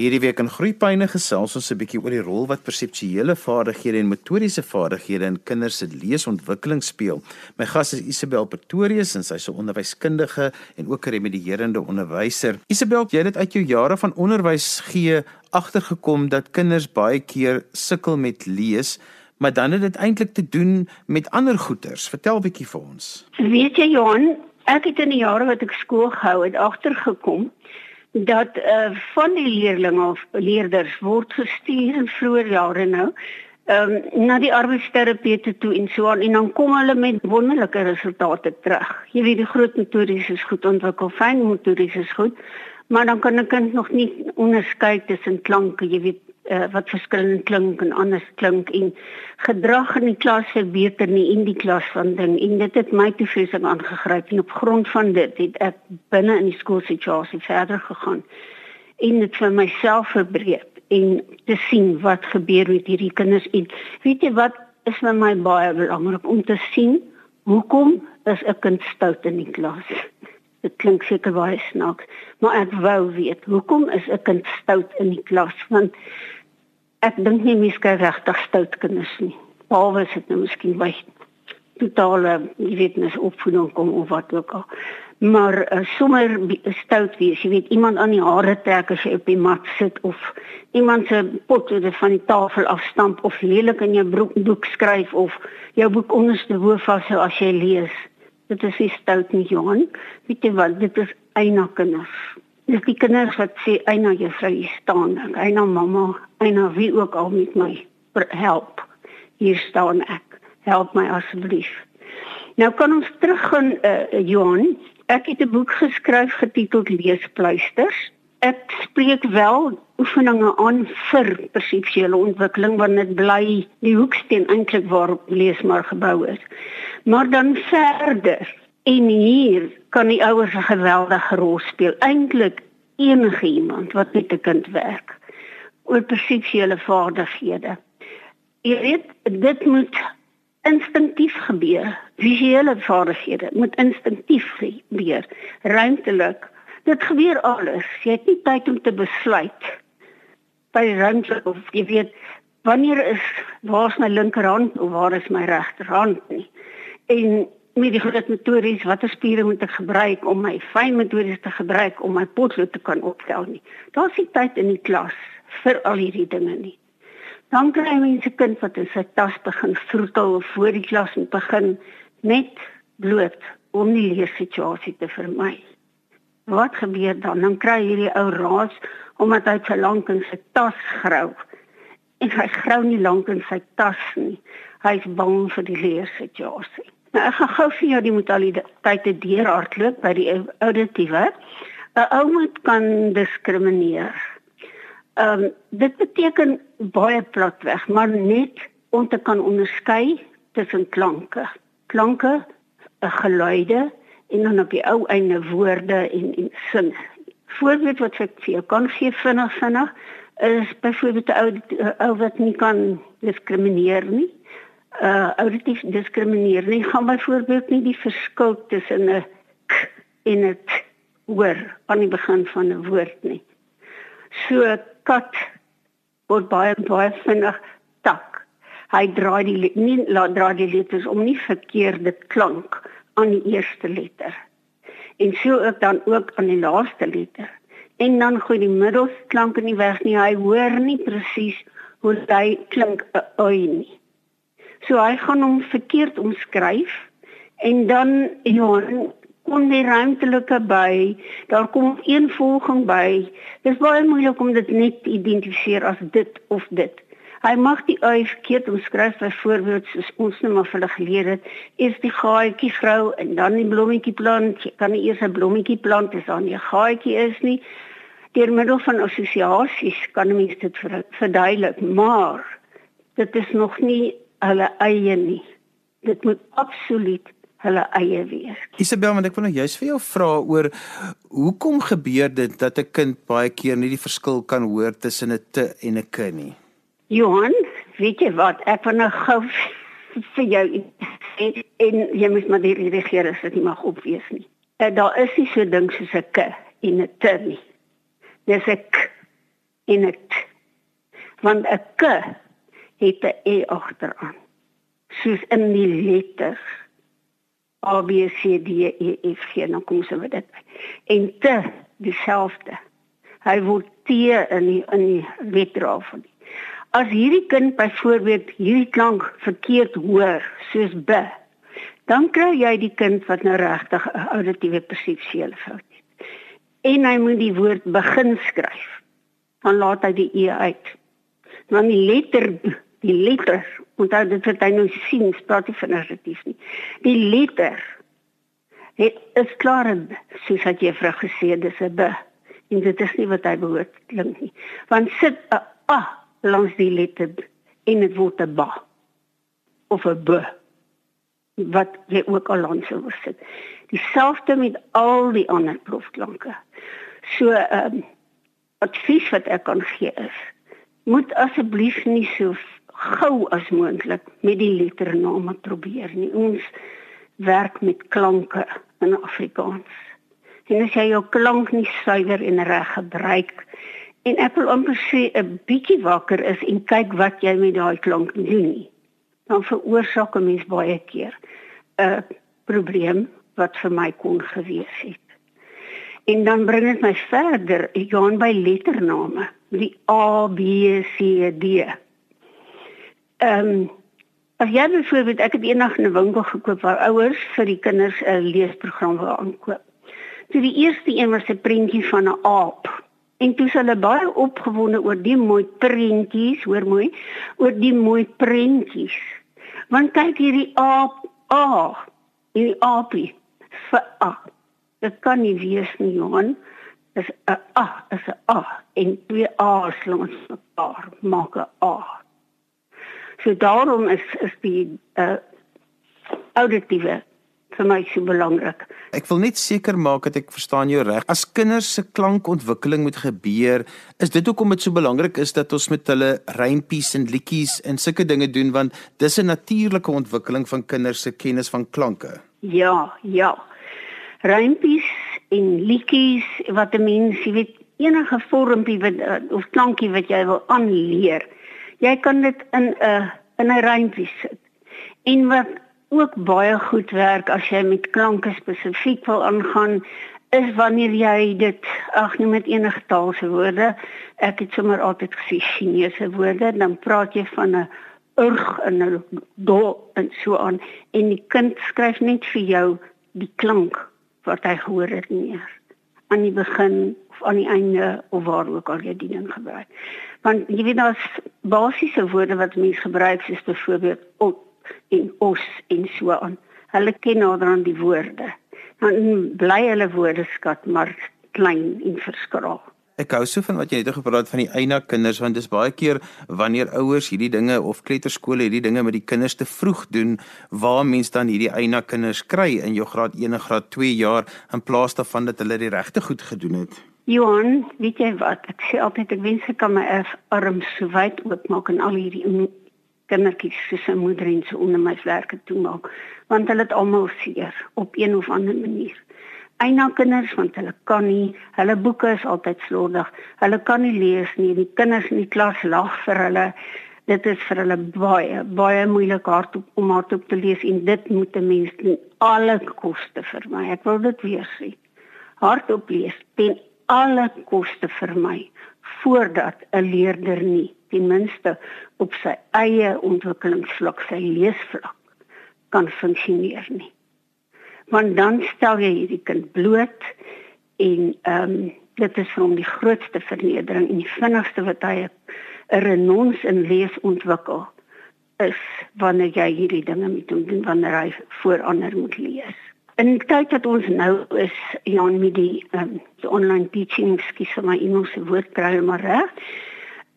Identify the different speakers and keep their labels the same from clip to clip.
Speaker 1: Hierdie week in Groepyne gesels ons 'n bietjie oor die rol wat perseptuele vaardighede en motoriese vaardighede in kinders se leesontwikkeling speel. My gas is Isabel Pretorius en sy's 'n onderwyskundige en ook 'n remedierende onderwyser. Isabel, jy het uit jou jare van onderwys gee agtergekom dat kinders baie keer sukkel met lees maar dan het dit eintlik te doen met ander goeters. Vertel bietjie vir ons.
Speaker 2: Weet jy Johan, ek het in die jare wat ek skool gehou het agtergekom dat uh, van die leerders of leerders word gestuur in vroeë jare nou um, na die arbeidsterapeute toe en so aan en dan kom hulle met wonderlike resultate terug. Jy weet die groot motories is goed ontwikkel, fyn motories is goed, maar dan kan 'n kind nog nie onderskei tussen klanke, jy weet uh, wat verskillend klink en anders klink en gedrag in die klas verbeter nie in die klas van ding. En dit het my te vreeslik aangegryp en op grond van dit het ek binne in die skoolsituasie verder gegaan en dit vir myself verbreek en te sien wat gebeur met hierdie kinders. En weet jy wat is vir my baie belangrik om te sien? Hoekom is 'n kind stout in die klas? Dit klink seker baie snaaks, maar ek wou weet, hoekom is 'n kind stout in die klas? Want ek dink nie mens kan regtig stout kinders nie. Behalwe as dit nou miskien by totale, jy weet, nes opvoeding kom of wat ook al. Maar uh, sommer stout wees, jy weet, iemand aan die hare trek as jy op die mat sit of iemand se pot van die tafel afstamp of lelik in jou broek boek skryf of jou boek onderste hoof vashou as jy lees. Dit is nie stout nie, Johan. Weet jy wat, dit is eina kinders. Dis die kinders wat sê eina juffrou hier staan, eina mamma, eina wie ook al met my help. Hier staan ek. Help my asseblief. Nou kan ons teruggaan uh, Johan. Ek het 'n boek geskryf getiteld Leespluisters ek spreek wel oefeninge aan vir perseptuele ontwikkeling want dit bly die hoeksteen eintlik waarop lees maar gebou is. Maar dan verder en hier kan die ouers 'n geweldige rol speel. Eintlik enige iemand wat met 'n kind werk oor perseptuele vaardighede. Jy weet, dit moet instinktief gebeur. Visuele vaardighede moet instinktief gebeur. Ruimtelik dit gebeur alles. Jy het nie tyd om te besluit by ruimte of jy weet wanneer is waar is my linkerhand of waar is my regterhand nie. En met die groot metodes watter spiere moet ek gebruik om my fyn metodes te gebruik om my potlood te kan optel nie. Daar's nie tyd in die klas vir al hierdie dinge nie. Dan kry mense kind wat in sy tas begin vroetel voor die klas en begin net bloot om die leersituasie te vermy wat gebeur dan? Dan kry hierdie ou raas omdat hy te lank in sy tas grou. En hy grou nie lank in sy tas nie. Hy's bang vir die leersituasie. Nou ek gaan gou vir jou die modaliteite deurhardloop by die auditiewe. 'n Ou moet kan diskrimineer. Ehm um, dit beteken baie platweg, maar net om te kan onderskei tussen klanke. Klanke, geluide en dan op die ou einde woorde en en sin. Voorbeeld wat ek vir jou kan gee vinnig vinnig is byvoorbeeld 'n ou ou wat nie kan diskrimineer nie. Uh auditief diskrimineer nie gaan byvoorbeeld nie die verskil tussen 'n k en 'n t hoor aan die begin van 'n woord nie. So kat word baie baie vinnig tak. Hy draai die nie laat draai die letters om nie verkeerde klank aan die eerste letter. En so ook dan ook aan die laaste letter. En dan gooi die middelklank in die weg nie. Hy hoor nie presies hoe hy klink 'n oi nie. So hy gaan hom verkeerd omskryf en dan ja, kom die ruimtelike by, daar kom een volging by. Dit is baie moeilik om dit net te identifiseer as dit of dit. Hy mag die ui verkeerd omskryf byvoorbeeld soos ons nou maar vir hulle geleer het, is die gaatjie vrou en dan die blommetjie plant. Jy kan nie eers 'n blommetjie plant as daar nie 'n gaatjie is nie. Deur middel van assosiasies kan mens dit verduidelik, maar dit is nog nie hulle eie nie. Dit moet absoluut hulle eie wees.
Speaker 1: Isabel, want ek wil nou juist vir jou vra oor hoekom gebeur dit dat 'n kind baie keer nie die verskil kan hoor tussen 'n te en 'n k nie?
Speaker 2: Johan, weet jy wat? Ek wil nou gou vir jou en, en jy moet maar die reageer as dit nie mag opwees nie. Uh, daar is nie so ding soos 'n k en 'n t nie. Dis 'n k en 'n t. Want 'n k het 'n e agteraan. Soos in die letters A B C D E F G, nou kom se dit. En t dieselfde. Hy word T in die in die letter af. As hierdie kind byvoorbeeld hierdie klank verkeerd hoor, soos b, dan kry jy die kind wat nou regtig 'n auditiewe perseptuele fout het. En hy moet die woord begin skryf. Dan laat hy die e uit. Dan die letter die letter onthou dit wat hy nou sien, praat hy van narratief nie. Die letter het is klaar soos wat vrug gesê dis 'n b en dit is nie wat hy behoort klink nie. Want sit 'n a langs die letter en dit word 'n ba of 'n b wat jy ook al langs sou sit. Dieselfde met al die ander proefklanke. So ehm um, advies wat ek kan gee is moet asseblief nie so gou as moontlik met die lettername probeer nie. Ons werk met klanke in Afrikaans. En as jy jou klank nie suiwer en reg gebruik en ek wil amper sê 'n bietjie wakker is en kyk wat jy met daai klank doen nie, dan veroorsaak 'n mens baie keer 'n probleem wat vir my kon gewees het. En dan bring dit my verder, ek gaan by lettername, die A B C D. Ehm um, as jy byvoorbeeld ek het eendag 'n winkel gekoop waar ouers vir die kinders 'n leesprogram wil aankoop. Toe die eerste een was 'n prentjie van 'n aap. En toe hulle baie opgewonde oor die mooi prentjies, hoor mooi, oor die mooi prentjies. Want kyk hierdie aap, a, hierdie aapie vir a. Dit kan nie wees nie, Johan. Dis 'n a, is 'n a en twee a's langs mekaar maak 'n a. So daarom is is die uh auditiewe vir my so belangrik.
Speaker 1: Ek wil net seker maak dat ek verstaan jou reg. As kinders se klankontwikkeling moet gebeur, is dit hoekom dit so belangrik is dat ons met hulle rympies en liedjies en sulke dinge doen want dis 'n natuurlike ontwikkeling van kinders se kennis van klanke.
Speaker 2: Ja, ja. Rympies en liedjies wat 'n mens, jy weet, enige vormpie wat of klankie wat jy wil aanleer jy kan dit in 'n in 'n rympie sit. En wat ook baie goed werk as jy met klanke spesifiek wil aangaan is wanneer jy dit ag nie met enige taalse woorde ek het sommer altyd gesê Chinese woorde dan praat jy van 'n urg en 'n do en so aan en die kind skryf net vir jou die klank wat hy gehoor het neer aan die begin aan die einde of waar ook al jy die ding gebruik want jy weet daar's basiese woorde wat mense gebruik soos byvoorbeeld op en os en so aan. Hulle ken naderhand die woorde. Dan bly hulle woordeskat maar klein en verskraal.
Speaker 1: Ek hou so van wat jy net gepraat van die eina kinders want dis baie keer wanneer ouers hierdie dinge of kleuterskole hierdie dinge met die kinders te vroeg doen waar mense dan hierdie eina kinders kry in jou graad 1 en graad 2 jaar in plaas daarvan dat hulle die regte goed gedoen het.
Speaker 2: Johan, weet jy wat? Ek sê altyd ek wens ek kan my arms so wyd oopmaak en al hierdie kindertjies soos 'n moeder en so onder my werke toe maak, want hulle het almal seer op een of ander manier. Eina kinders want hulle kan nie, hulle boeke is altyd slordig. Hulle kan nie lees nie. Die kinders in die klas lag vir hulle. Dit is vir hulle baie baie moeilik hardop om hardop te lees en dit moet 'n mens ten alle koste vermy. Ek wil dit weer sê. Hardop lees ten alle koste vermy voordat 'n leerder nie ten minste op sy eie ontwikkelingsvlak sy leesvlak kan funksioneer nie. Want dan stel jy hierdie kind bloot en ehm um, dit is vir hom die grootste vernedering en die vinnigste wat hy 'n renons in lees ontwikkel is wanneer jy hierdie dinge hom doen wanneer hy voor ander moet lees in die tyd wat ons nou is ja met die um, die online teaching skies vir my Engels woord kry maar reg.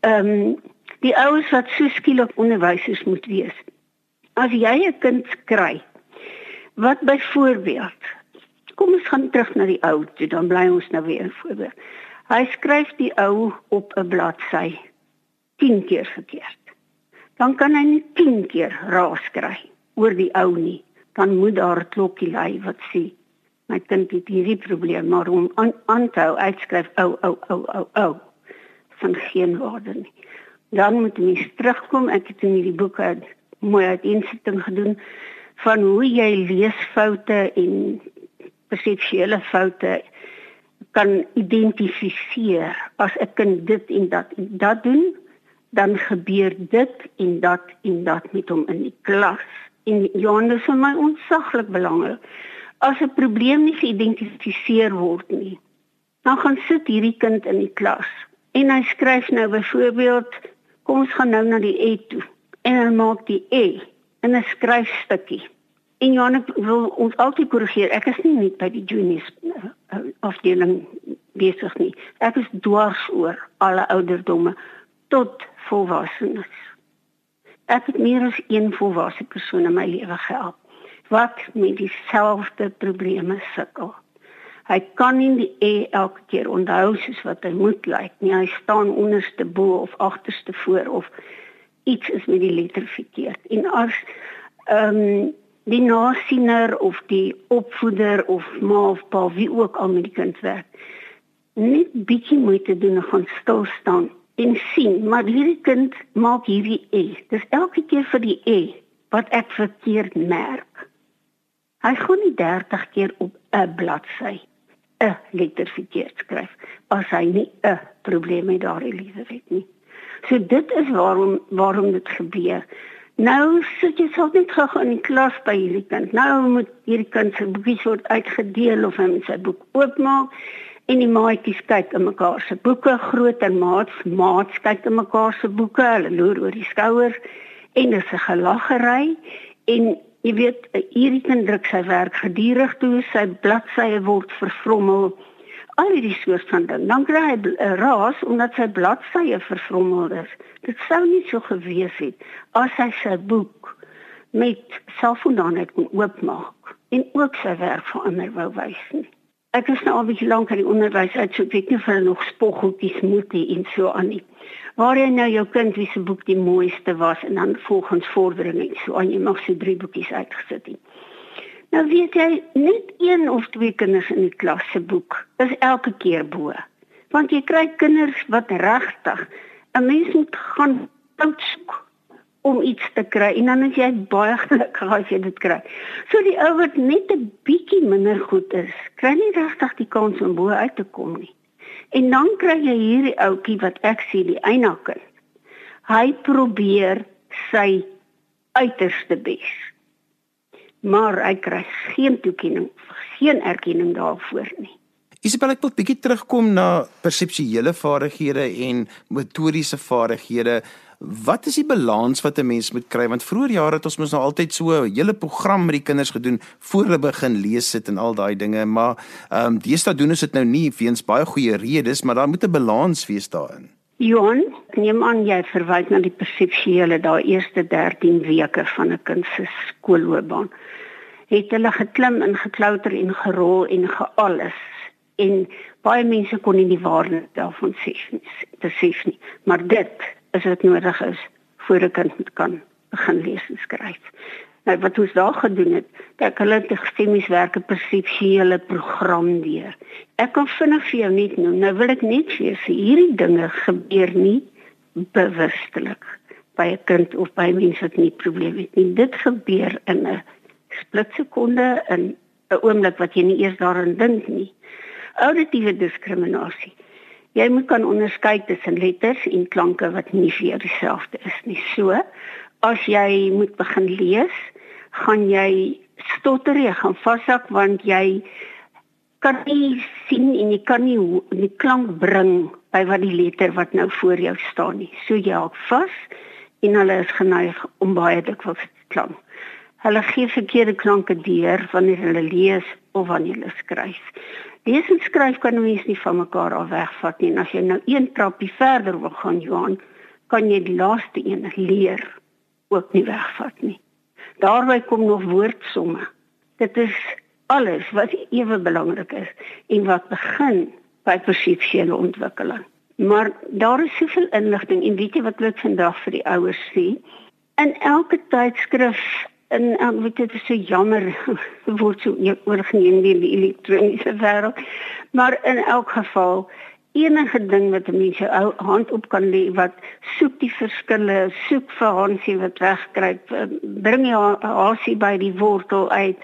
Speaker 2: Ehm um, die ouers wat so skielik onderwysers moet wees. As jy 'n kind kry wat byvoorbeeld kom ons gaan terug na die ou, toe dan bly ons nou weer voorbeeld. Hy skryf die ou op 'n bladsy 10 keer verkeerd. Dan kan hy nie 10 keer raas kry oor die ou nie dan moet daar 'n klokkie lui wat sê my kind het hierdie probleem maar om aan te hou uitskryf ou ou ou ou ou van geen waarde nie. Dan moet mens terugkom. Ek het in hierdie boek 'n mooi uiteensetting gedoen van hoe jy leesfoute en perseptuele foute kan identifiseer as 'n kind dit en dat en dat doen dan gebeur dit en dat en dat met hom in die klas en Johannes vir my ontsaglik belangrik. As 'n probleem nie geïdentifiseer word nie dan gaan sit hierdie kind in die klas. En hy skryf nou byvoorbeeld kom ons gaan nou na die e toe. En hy maak die e in 'n skryfstukkie. En Johannes wil ons altyd korrigeer ek is nie net by die juniors uh, afdeling besig nie. Ek is dwars oor alle ouderdomme tot volwassenes. Ek het meer as een volwasse persoon in my lewe gehelp wat met dieselfde probleme sukkel. Hy kan nie die e elke keer onthou soos wat hy moet lyk nie. Hy staan onderste bo of agterste voor of iets is met die letter verkeerd. En as ehm um, die nasiener of die opvoeder of ma of pa wie ook al met die kind werk, net bietjie moeite doen en gaan stil staan en sien, maar hierdie kind maak hierdie e. Dis elke keer vir die e wat ek verkeerd merk. Hy gaan nie 30 keer op 'n bladsy 'n letter verkeerd skryf as hy nie 'n probleem met daardie letter het nie. So dit is waarom waarom dit gebeur. Nou sit jy sou net gou in die klas by hierdie kind. Nou moet hierdie kind se boekies word uitgedeel of hy moet sy boek oopmaak en die maatjies kyk in mekaar se boeke, groter maats, maats kyk in mekaar se boeke, hulle loer oor die skouers en dis 'n gelaggery en jy weet kind druk sy werk gedurig toe, sy bladsye word vervrommel. Al hierdie soort van ding. Dan kry hy 'n raas omdat sy bladsye vervrommel is. Dit sou nie so gewees het as hy sy boek met selfvoldaan kon oopmaak en ook sy werk vir ander wou wys nie. Ek is nou al baie lank in die onderwys uit, so ek weet nie of hulle nog spoggoedjies moet hê en so aan nie. Waar jy nou jou kind wie se boek die mooiste was en dan volgens vordering en so aan jy mag so drie boekies uitgesit het. Nou weet jy net een of twee kinders in die klas se boek is elke keer bo. Want jy kry kinders wat regtig 'n mens moet gaan oudsoek om iets te kry en dan is jy baie gelukkig as jy dit kry. So die ou wat net 'n bietjie minder goed is, kry nie regtig die kans om bo uit te kom nie. En dan kry jy hierdie ouetjie wat ek sien die einakker. Hy probeer sy uiterste bes. Maar hy kry geen toekenning, geen erkenning daarvoor nie.
Speaker 1: Isabel ek wil bietjie terugkom na perseptuele vaardighede en motoriese vaardighede. Wat is die balans wat 'n mens moet kry want vroeër jare het ons mos nou altyd so 'n hele program met die kinders gedoen voor hulle begin lees sit en al daai dinge maar ehm um, deesdae doen ons dit nou nie weens baie goeie redes maar daar moet 'n balans wees daarin.
Speaker 2: Johan, neem aan jy verwys na die perseptuele daai eerste 13 weke van 'n kind se skoolloopbaan. Het hulle geklim en geklouter en gerol en gealles en baie mense kon nie die waarde daarvan sê besef nie maar dit is wat nodig is voor 'n kind kan begin lees en skryf. Nou wat ons daar gedoen het, kyk hulle het gestemies werke perseptuele program deur. Ek kan vinnig vir jou net noem. Nou wil ek net sê hierdie dinge gebeur nie bewustelik by 'n kind of by mense wat nie probleme het nie. Dit gebeur in 'n splitsekonde in 'n oomblik wat jy nie eers daaraan dink nie. Auditiewe diskriminasie jy moet kan onderskei tussen letters en klanke wat nie vir dieselfde is nie. So, as jy moet begin lees, gaan jy stotter, jy gaan vashak want jy kan nie sien en jy kan nie die klank bring by wat die letter wat nou voor jou staan nie. So jy hak vas en hulle is geneig om baie dikwels te klank. Hulle gee verkeerde klanke deur wanneer hulle lees of wanneer hulle skryf. Lees en skryf kan mens nie van mekaar af wegvat nie. En as jy nou een trappie verder wil gaan, Johan, kan jy die laaste een leer ook nie wegvat nie. Daarby kom nog woordsomme. Dit is alles wat ewe belangrik is en wat begin by perseptuele ontwikkeling. Maar daar is soveel inligting en weet jy wat ek vandag vir die ouers sê? In elke tydskrif en ek weet dit is so jammer word so oorgeneem deur die elektroniese wêreld. Maar in elk geval enige ding wat 'n mens jou hand op kan lê wat soek die verskille, soek vir Hansie wat wegkruip, eh, bring jy Hansie by die wortel uit.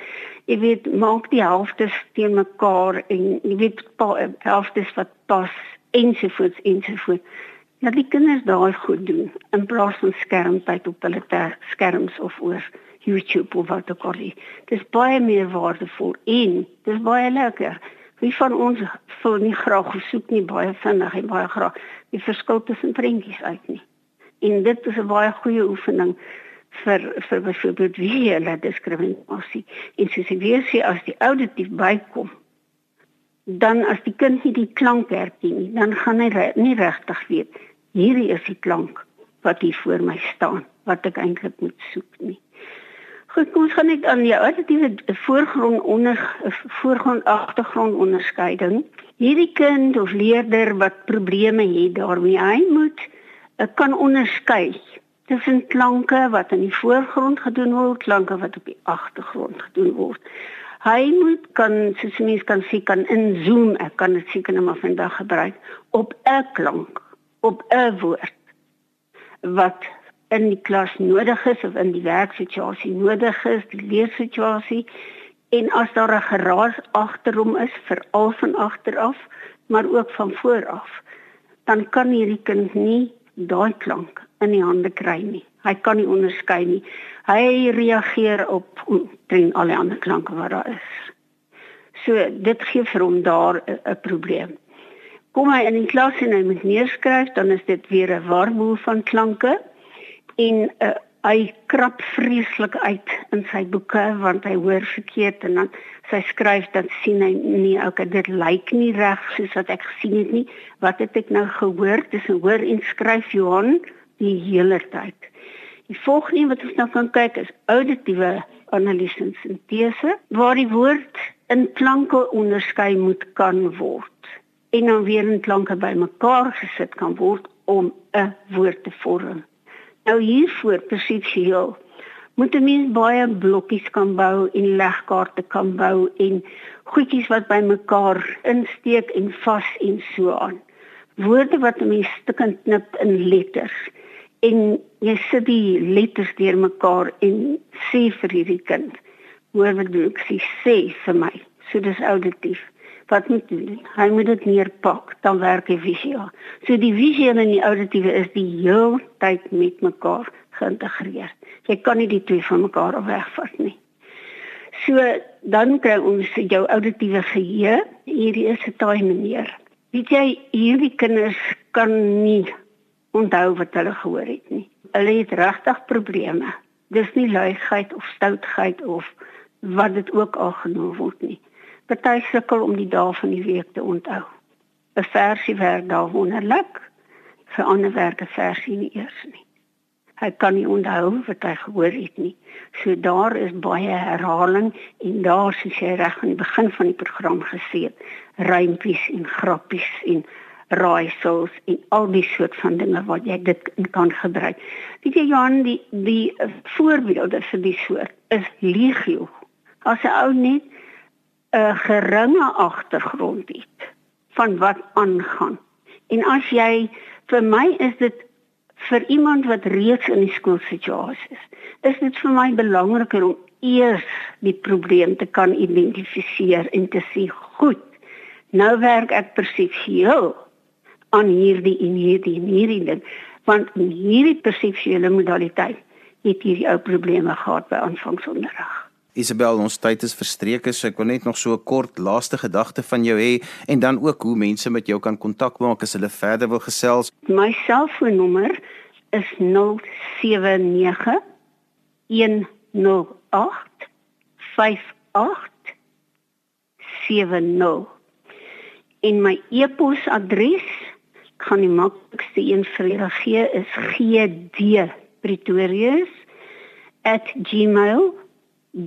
Speaker 2: Jy weet, maak die helftes teen mekaar en jy weet helftes wat pas ensovoorts ensovoorts. Dat die kinders daai goed doen in plaas van skermtyd op hulle skerms of oor YouTube of wat ook al. Dis baie meer waardevol en dis baie lekker. Wie van ons sou nie graag gesoek nie baie vinnig en baie graag die verskil tussen prentjies uit nie. En dit is 'n baie goeie oefening vir vir byvoorbeeld visuele diskriminasie. En soos ek weer sê as die auditief bykom, dan as die kind nie die klank herken nie, dan gaan hy nie regtig weet hierdie is die klank wat hier voor my staan wat ek eintlik moet soek nie. Goed, kom ons gaan net aan die auditiewe voorgrond onder voorgrond agtergrond onderskeiding. Hierdie kind of leerder wat probleme het daarmee, hy moet eh, kan onderskei tussen klanke wat in die voorgrond gedoen word, klanke wat op die agtergrond gedoen word. Hy moet kan soos mens kan sien kan inzoom, ek kan dit seker nou maar vandag gebruik op 'n klank, op 'n woord wat in die klas nodig is of in die werksituasie nodig is, die leersituasie en as daar 'n geraas agterom is, veral van agteraf, maar ook van vooraf, dan kan hierdie kind nie daai klank in die hande kry nie. Hy kan nie onderskei nie. Hy reageer op teen al die ander klanke wat daar is. So dit gee vir hom daar 'n probleem. Kom hy in die klas en hy moet neerskryf, dan is dit weer 'n warboel van klanke en uh, hy krap vreeslik uit in sy boeke want hy hoor verkeerd en dan sy skryf dan sien hy nee okay dit lyk nie reg soos wat ek gesien het nie. Wat het ek nou gehoor? Dis 'n hoor en skryf Johan die hele tyd. Die volgende wat ons nou kan kyk is auditiewe analise en sintese waar die woord in klanke onderskei moet kan word. En dan weer in klanke bymekaar gesit kan word om 'n woord te vorm Nou hiervoor perseptueel moet 'n mens baie blokkies kan bou en legkaarte kan bou en goedjies wat bymekaar insteek en vas en so aan. Woorde wat 'n mens stukkend knip in letters en jy sit die letters deurmekaar en sê vir hierdie kind hoor wat ek sê vir my. So dis auditief wat moet doen. Hy moet dit neerpak, dan werk hy visueel. So die visuele en die auditiewe is die heel tyd met mekaar geïntegreer. Jy kan nie die twee van mekaar wegvat nie. So dan kry ons jou auditiewe geheue. Hierdie is 'n taai manier. Weet jy, hierdie kinders kan nie onthou wat hulle gehoor het nie. Hulle het regtig probleme. Dis nie luiheid of stoutheid of wat dit ook al genoem word nie. Party sukkel om die dae van die week te onthou. 'n Versie werk daar wonderlik. Vir ander werk 'n versie nie eers nie. Hy kan nie onthou wat hy gehoor het nie. So daar is baie herhaling en daar soos jy reg aan die begin van die program gesê het, rympies en grappies en raaisels en al die soort van dinge wat jy dit kan gebruik. Weet jy Johan, die die voorbeelde vir die soort is legio. As 'n ou net 'n geringe agtergrond het van wat aangaan. En as jy vir my is dit vir iemand wat reeds in die skoolsituasie is, is dit vir my belangriker om eers die probleem te kan identifiseer en te sê, goed, nou werk ek perseptueel aan hierdie en hierdie en hierdie ding, want in hierdie perseptuele modaliteit het hierdie ou probleme gehad by aanvangsonderrig.
Speaker 1: Isabel, ons tyd is verstreke, so ek wil net nog so 'n kort laaste gedagte van jou hê en dan ook hoe mense met jou kan kontak maak as hulle verder wil gesels.
Speaker 2: My selfoonnommer is 079 108 5870. En my e-posadres kan die maklikste een vir julle gee is gdpretorius@gmail.com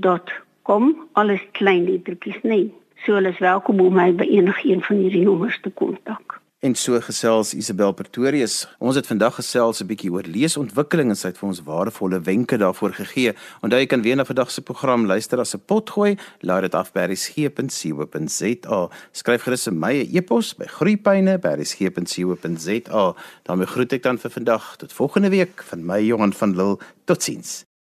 Speaker 2: www.rsg.com alles klein lettertjies net. So hulle is welkom om my by enige een van hierdie nommers te kontak.
Speaker 1: En so gesels Isabel Pretorius. Ons het vandag gesels 'n bietjie oor leesontwikkeling en sy het vir ons waardevolle wenke daarvoor gegee. Onthou jy kan weer na vandag se program luister as 'n potgooi. Laai dit af by resgep.co.za. Skryf gerus 'n my e-pos by groeipyne@resgep.co.za. daarmee groet ek dan vir vandag tot volgende week van my Johan van Lille. Totsiens.